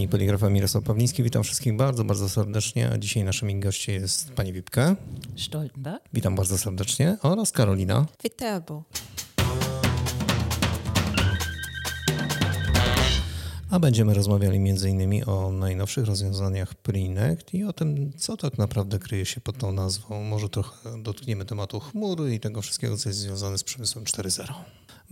I poligrafa Mirosław Pawliński. Witam wszystkich bardzo, bardzo serdecznie. A dzisiaj naszymi goście jest pani Wipka. Stoltenberg. Witam bardzo serdecznie. Oraz Karolina. Witam. A będziemy rozmawiali m.in. o najnowszych rozwiązaniach Prinect i o tym, co tak naprawdę kryje się pod tą nazwą. Może trochę dotkniemy tematu chmury i tego wszystkiego, co jest związane z przemysłem 4.0.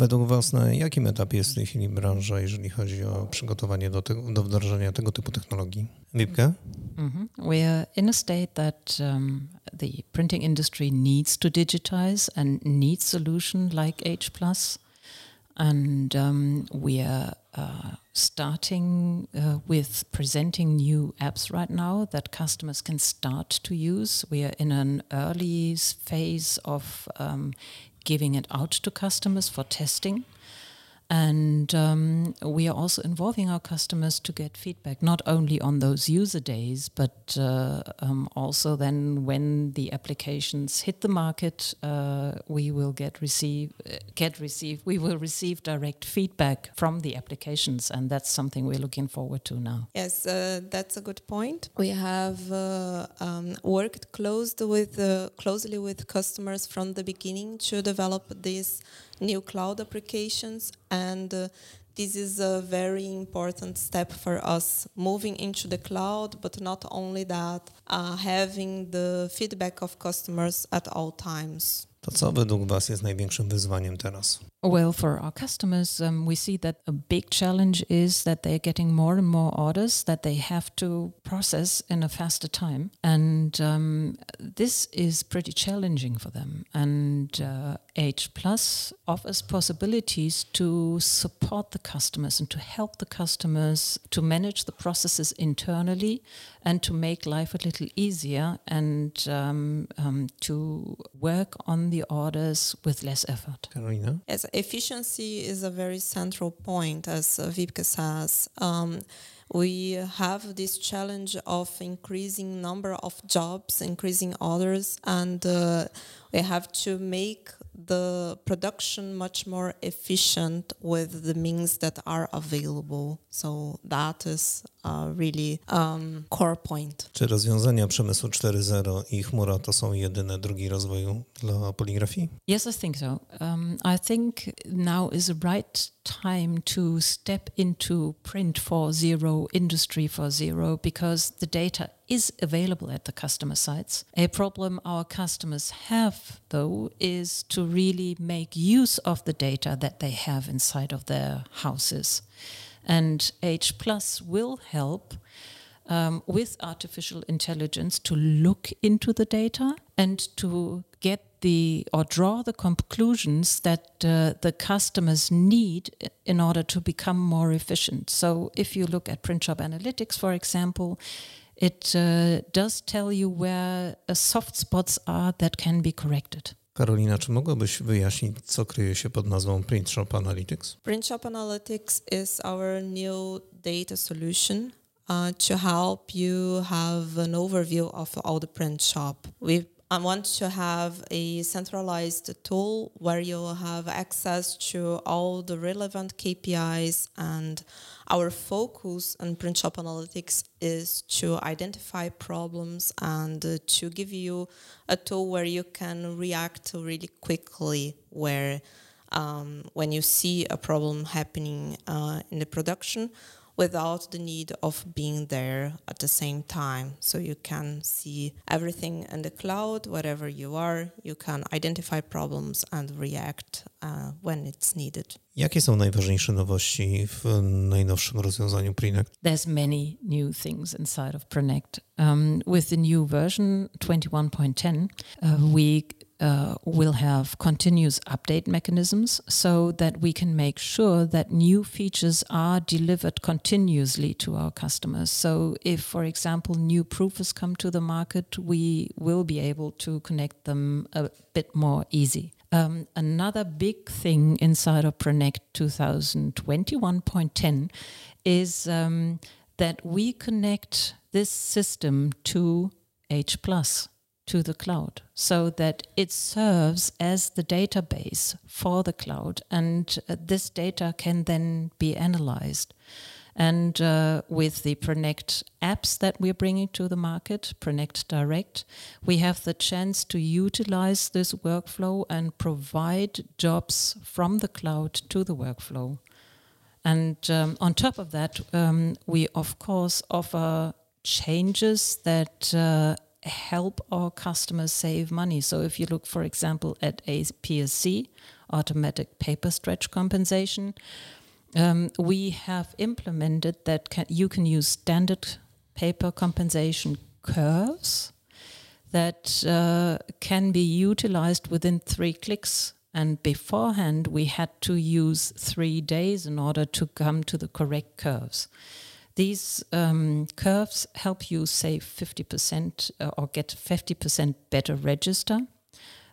Według Was na jakim etapie jest w tej chwili branża, jeżeli chodzi o przygotowanie do, tego, do wdrożenia tego typu technologii? Wipka? Mm -hmm. We are in a state that um, the printing industry needs to digitize and needs solution like H+. And um, we are uh, starting uh, with presenting new apps right now that customers can start to use. We are in an early phase of um, giving it out to customers for testing. And um, we are also involving our customers to get feedback, not only on those user days, but uh, um, also then when the applications hit the market, uh, we will get receive uh, get receive we will receive direct feedback from the applications, and that's something we're looking forward to now. Yes, uh, that's a good point. We have uh, um, worked close with uh, closely with customers from the beginning to develop this new cloud applications and uh, this is a very important step for us moving into the cloud but not only that uh, having the feedback of customers at all times To co według Was jest największym wyzwaniem teraz? Well, for our customers, um, we see that a big challenge is that they're getting more and more orders that they have to process in a faster time. And um, this is pretty challenging for them. And uh, H Plus offers possibilities to support the customers and to help the customers to manage the processes internally and to make life a little easier and um, um, to work on the orders with less effort. Carolina? Yes, efficiency is a very central point, as Wiebke says. Um, we have this challenge of increasing number of jobs, increasing orders, and uh, we have to make the production much more efficient with the means that are available. So that is a really um, core point. Czy rozwiązania przemysłu 4.0 i chmura to są jedyne drogi rozwoju dla poligrafii? Yes, I think so. Um, I think now is the right time to step into print for zero, industry for zero, because the data is available at the customer sites. A problem our customers have, though, is to really make use of the data that they have inside of their houses. And H Plus will help um, with artificial intelligence to look into the data and to get the or draw the conclusions that uh, the customers need in order to become more efficient. So if you look at print shop analytics, for example, it uh, does tell you where uh, soft spots are that can be corrected. Karolina, czy mogłabyś wyjaśnić, co kryje się pod nazwą Print Shop Analytics? Print Shop Analytics is our new data solution uh, to help you have an overview of all the print shop. We I want to have a centralized tool where you'll have access to all the relevant KPIs and our focus on print shop analytics is to identify problems and to give you a tool where you can react really quickly where um, when you see a problem happening uh, in the production without the need of being there at the same time. So you can see everything in the cloud, wherever you are. You can identify problems and react uh, when it's needed. Jakie są najważniejsze nowości w najnowszym rozwiązaniu Prinect? There's many new things inside of Prinect. Um, with the new version 21.10, uh, we uh, will have continuous update mechanisms so that we can make sure that new features are delivered continuously to our customers. So, if, for example, new proofs come to the market, we will be able to connect them a bit more easy. Um, another big thing inside of Prinect 2021.10 is um, that we connect this system to H plus to the cloud so that it serves as the database for the cloud and uh, this data can then be analyzed And uh, with the Prinect apps that we're bringing to the market, Prinect Direct, we have the chance to utilize this workflow and provide jobs from the cloud to the workflow. And um, on top of that, um, we of course offer changes that uh, help our customers save money. So if you look, for example, at a PSC, automatic paper stretch compensation, um, we have implemented that you can use standard paper compensation curves that uh, can be utilized within three clicks. And beforehand, we had to use three days in order to come to the correct curves. These um, curves help you save 50% uh, or get 50% better register.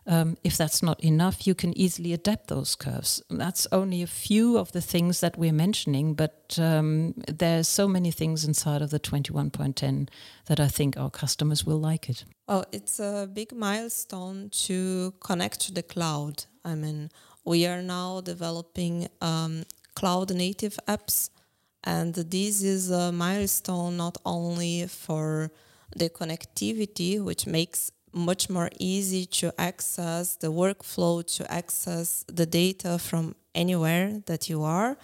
Um, if that's not enough, you can easily adapt those curves. That's only a few of the things that we're mentioning, but um, there's so many things inside of the 21.10 that I think our customers will like it. Well, it's a big milestone to connect to the cloud. I mean, we are now developing um, cloud native apps, and this is a milestone not only for the connectivity, which makes much more easy to access the workflow, to access the data from anywhere that you are,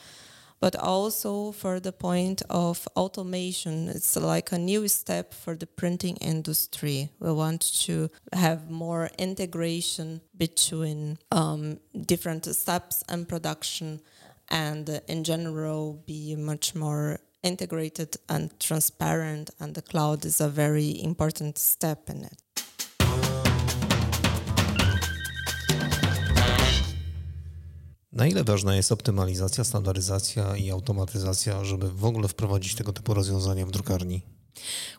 but also for the point of automation. It's like a new step for the printing industry. We want to have more integration between um, different steps and production, and in general, be much more integrated and transparent and the cloud is a very important step in it. Na ile ważna jest optymalizacja, standaryzacja i automatyzacja, żeby w ogóle wprowadzić tego typu rozwiązania w drukarni?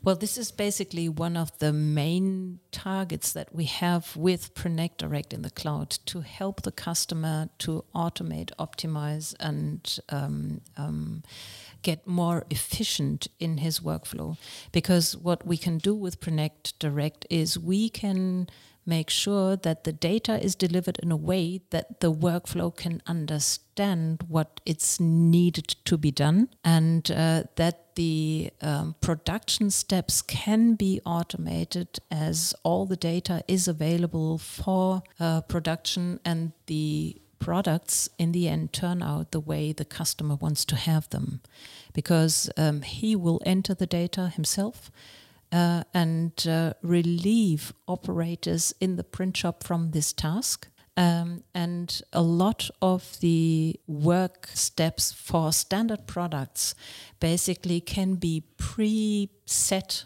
Well, this is basically one of the main targets that we have with Prinect Direct in the cloud to help the customer to automate, optimize, and um, um, get more efficient in his workflow. Because what we can do with Prinect Direct is we can make sure that the data is delivered in a way that the workflow can understand what it's needed to be done and uh, that the um, production steps can be automated as all the data is available for uh, production and the products in the end turn out the way the customer wants to have them. Because um, he will enter the data himself uh, and uh, relieve operators in the print shop from this task. Um, and a lot of the work steps for standard products basically can be pre-set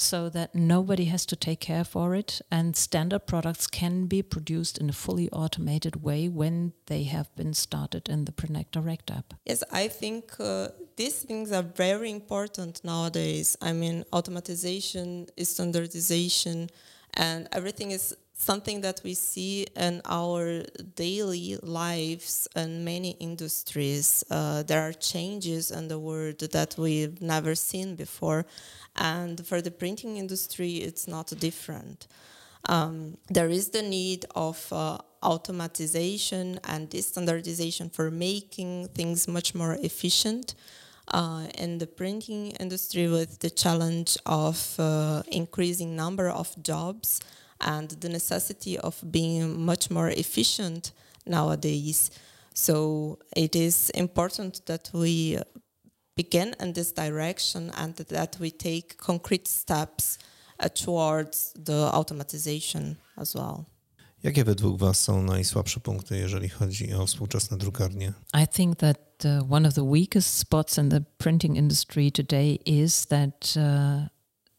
so that nobody has to take care for it. And standard products can be produced in a fully automated way when they have been started in the Prinect Direct app. Yes, I think uh, these things are very important nowadays. I mean, automatization, standardization, and everything is something that we see in our daily lives in many industries. Uh, there are changes in the world that we've never seen before. And for the printing industry, it's not different. Um, there is the need of uh, automatization and standardization for making things much more efficient. Uh, in the printing industry, with the challenge of uh, increasing number of jobs and the necessity of being much more efficient nowadays. So it is important that we begin in this direction and that we take concrete steps uh, towards the automatization as well. Jakie według Was są najsłabsze punkty, jeżeli chodzi o współczesne drukarnie? I think that uh, one of the weakest spots in the printing industry today is that uh,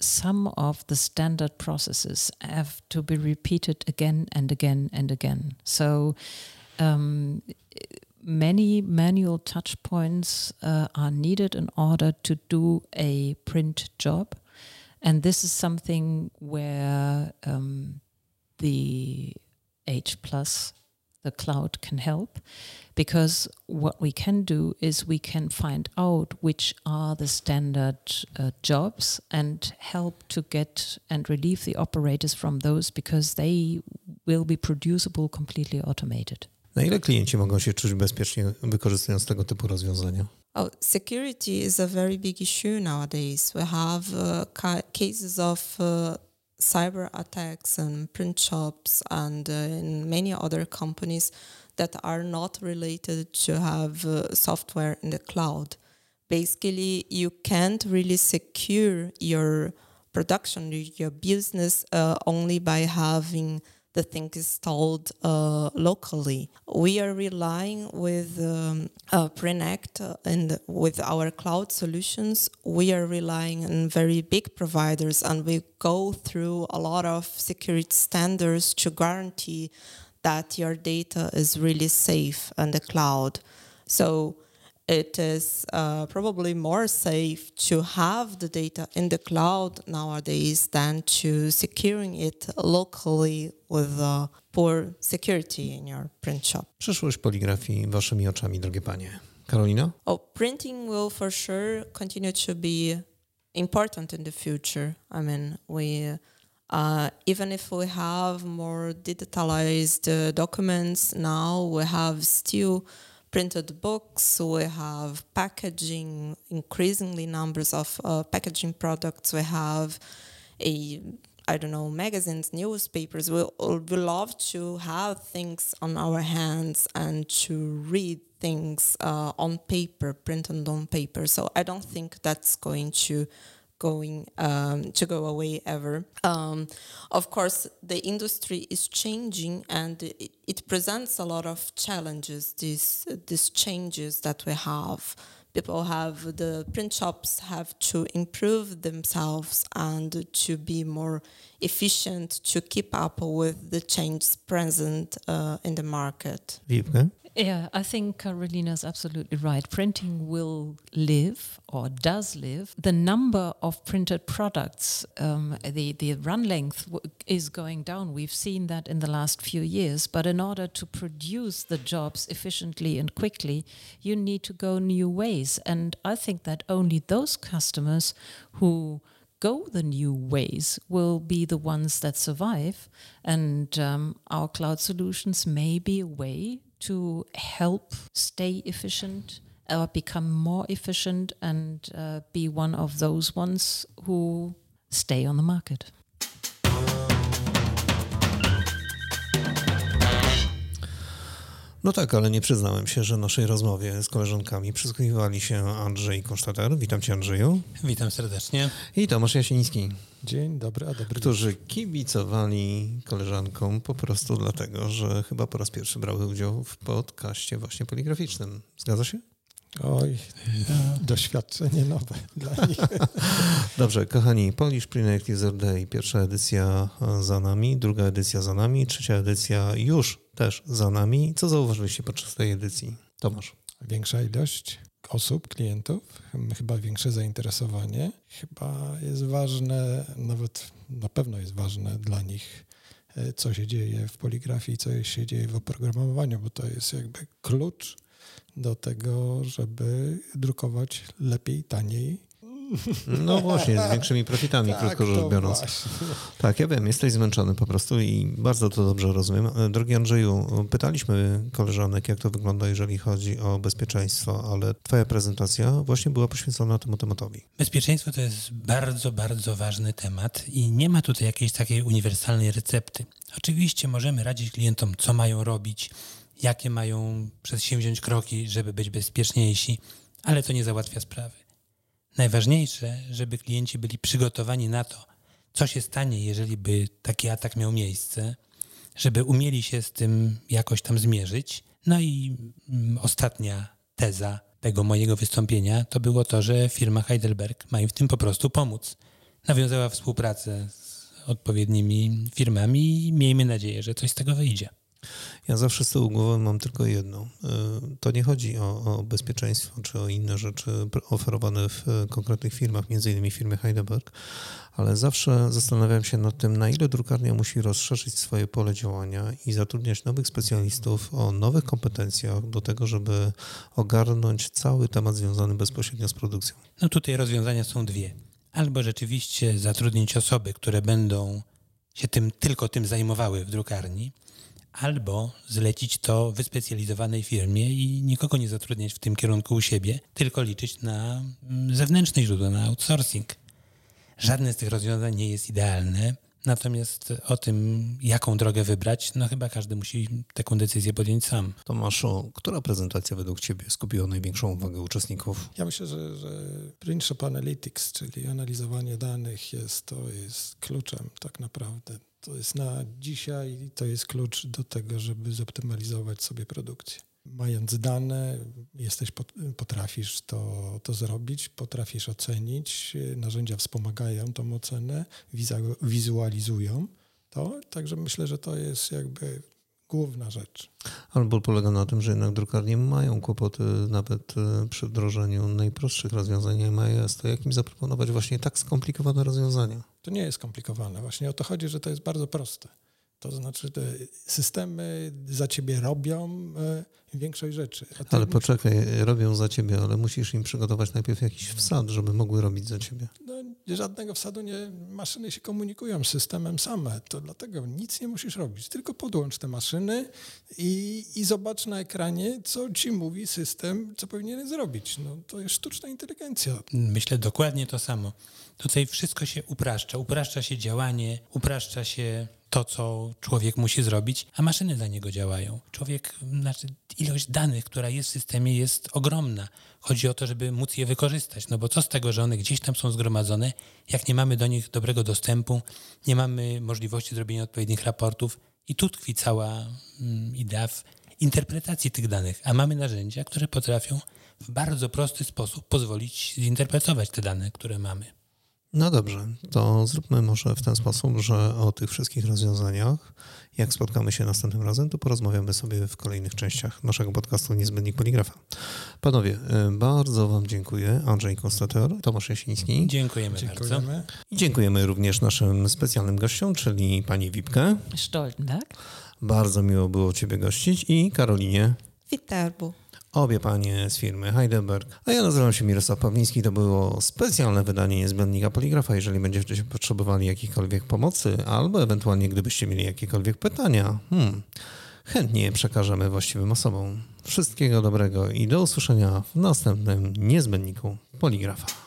some of the standard processes have to be repeated again and again and again. So um, many manual touch points uh, are needed in order to do a print job. And this is something where um, the H plus, the cloud can help because what we can do is we can find out which are the standard uh, jobs and help to get and relieve the operators from those because they will be producible completely automated. Na ile klienci mogą się czuć bezpiecznie wykorzystując tego typu rozwiązania? Oh, security is a very big issue nowadays. We have uh, ca- cases of uh, cyber attacks and print shops and uh, in many other companies that are not related to have uh, software in the cloud. Basically, you can't really secure your production, your business, uh, only by having the thing installed uh, locally. We are relying with um, uh, Prinect uh, and with our cloud solutions, we are relying on very big providers and we go through a lot of security standards to guarantee that your data is really safe on the cloud. So it is uh, probably more safe to have the data in the cloud nowadays than to securing it locally with uh, poor security in your print shop. Przyszłość poligrafii waszymi oczami, drogie panie. Karolina? Oh, printing will for sure continue to be important in the future. I mean, we uh, even if we have more digitalized uh, documents now, we have still printed books, we have packaging, increasingly numbers of uh, packaging products, we have a I don't know, magazines, newspapers. We, we love to have things on our hands and to read things uh, on paper, printed on paper. So I don't think that's going to going um, to go away ever. Um, of course, the industry is changing, and it, it, presents a lot of challenges. These these changes that we have. People have the print shops have to improve themselves and to be more efficient to keep up with the changes present uh, in the market. Yeah, I think Carolina is absolutely right. Printing will live or does live. The number of printed products, um, the, the run length is going down. We've seen that in the last few years. But in order to produce the jobs efficiently and quickly, you need to go new ways. And I think that only those customers who go the new ways will be the ones that survive. And um, our cloud solutions may be a way to help stay efficient or become more efficient and uh, be one of those ones who stay on the market. No tak, ale nie przyznałem się, że naszej rozmowie z koleżankami przysłuchiwali się Andrzej Konsztater. Witam cię Andrzeju. Witam serdecznie. I Tomasz Jasiński. Dzień dobry, a dobry Którzy kibicowali koleżankom po prostu dlatego, że chyba po raz pierwszy brały udział w podcaście właśnie poligraficznym. Zgadza się? Oj, doświadczenie nowe dla nich. Dobrze, kochani, Polish Print User Day, pierwsza edycja za nami, druga edycja za nami, trzecia edycja już też za nami. Co zauważyliście podczas tej edycji? Tomasz. Większa ilość osób, klientów, chyba większe zainteresowanie. Chyba jest ważne, nawet na pewno jest ważne dla nich, e, co się dzieje w poligrafii, co się dzieje w oprogramowaniu, bo to jest jakby klucz do tego, żeby drukować lepiej, taniej no właśnie, z większymi profitami, tak, krótko rzecz biorąc. Właśnie. Tak, ja wiem, jesteś zmęczony po prostu i bardzo to dobrze rozumiem. Drogi Andrzeju, pytaliśmy koleżanek, jak to wygląda, jeżeli chodzi o bezpieczeństwo, ale twoja prezentacja właśnie była poświęcona temu tematowi. Bezpieczeństwo to jest bardzo, bardzo ważny temat i nie ma tutaj jakiejś takiej uniwersalnej recepty. Oczywiście możemy radzić klientom, co mają robić, jakie mają przedsięwziąć kroki, żeby być bezpieczniejsi, ale to nie załatwia sprawy. Najważniejsze, żeby klienci byli przygotowani na to, co się stanie, jeżeli by taki atak miał miejsce, żeby umieli się z tym jakoś tam zmierzyć. No i mm, ostatnia teza tego mojego wystąpienia to było to, że firma Heidelberg ma im w tym po prostu pomóc. Nawiązała współpracę z odpowiednimi firmami i miejmy nadzieję, że coś z tego wyjdzie. Ja zawsze z tyłu głowy mam tylko jedno. Y, to nie chodzi o, o, bezpieczeństwo czy o inne rzeczy oferowane w konkretnych firmach, między innymi firmie Heidelberg, ale zawsze zastanawiam się nad tym, na ile drukarnia musi rozszerzyć swoje pole działania i zatrudniać nowych specjalistów o nowych kompetencjach do tego, żeby ogarnąć cały temat związany bezpośrednio z produkcją. No tutaj rozwiązania są dwie. Albo rzeczywiście zatrudnić osoby, które będą się tym tylko tym zajmowały w drukarni, albo zlecić to wyspecjalizowanej firmie i nikogo nie zatrudniać w tym kierunku u siebie, tylko liczyć na mm, zewnętrzne źródła, na outsourcing. Żadne z tych rozwiązań nie jest idealne, natomiast o tym, jaką drogę wybrać, no chyba każdy musi taką decyzję podjąć sam. Tomaszu, która prezentacja według Ciebie skupiła największą uwagę uczestników? Ja myślę, że, że Analytics, czyli analizowanie danych, jest, to jest kluczem tak naprawdę. To jest na dzisiaj, to jest klucz do tego, żeby zoptymalizować sobie produkcję. Mając dane, jesteś, potrafisz to, to zrobić, potrafisz ocenić, narzędzia wspomagają tą ocenę, wizualizują to, także myślę, że to jest jakby główna rzecz. Albo polega na tym, że jednak drukarnie mają kłopoty nawet e, przy wdrożeniu najprostszych rozwiązań MIS. To jak im zaproponować właśnie tak skomplikowane rozwiązania? To nie jest skomplikowane. Właśnie o to chodzi, że to jest bardzo proste. To znaczy, te systemy za ciebie robią e, większość rzeczy. Ale poczekaj, robią za ciebie, ale musisz im przygotować najpierw jakiś wsad, żeby mogły robić za ciebie. No, żadnego wsadu nie, maszyny się komunikują z systemem same, to dlatego nic nie musisz robić, tylko podłącz te maszyny i, i zobacz na ekranie, co ci mówi system, co powinien zrobić. No, to jest sztuczna inteligencja. Myślę dokładnie to samo. Tutaj wszystko się upraszcza. Upraszcza się działanie, upraszcza się to, co człowiek musi zrobić, a maszyny za niego działają. Człowiek, znaczy ilość danych, która jest w systemie, jest ogromna. Chodzi o to, żeby móc je wykorzystać. No bo co z tego, że one gdzieś tam są zgromadzone, jak nie mamy do nich dobrego dostępu, nie mamy możliwości zrobienia odpowiednich raportów. I tu tkwi cała mm, idea w interpretacji tych danych. A mamy narzędzia, które potrafią w bardzo prosty sposób pozwolić zinterpretować te dane, które mamy. No dobrze, to zróbmy może w ten sposób, że o tych wszystkich rozwiązaniach, jak spotkamy się następnym razem, to porozmawiamy sobie w kolejnych częściach naszego podcastu Niezbędnik Poligrafa. Panowie, y, bardzo Wam dziękuję. Andrzej Konstator, Tomasz Jasiński. Dziękujemy, Dziękujemy. bardzo. I dziękujemy również naszym specjalnym gościom, czyli pani Wipkę. Stoltenberg. Bardzo miło było Ciebie gościć i Karolinie. Witerbu. Obie panie z firmy Heidelberg. A ja nazywam się Mirosław Pawliński. To było specjalne wydanie niezbędnika poligrafa. Jeżeli będziecie potrzebowali jakiejkolwiek pomocy, albo ewentualnie gdybyście mieli jakiekolwiek pytania, hmm, chętnie przekażemy właściwym osobom. Wszystkiego dobrego i do usłyszenia w następnym niezbędniku poligrafa.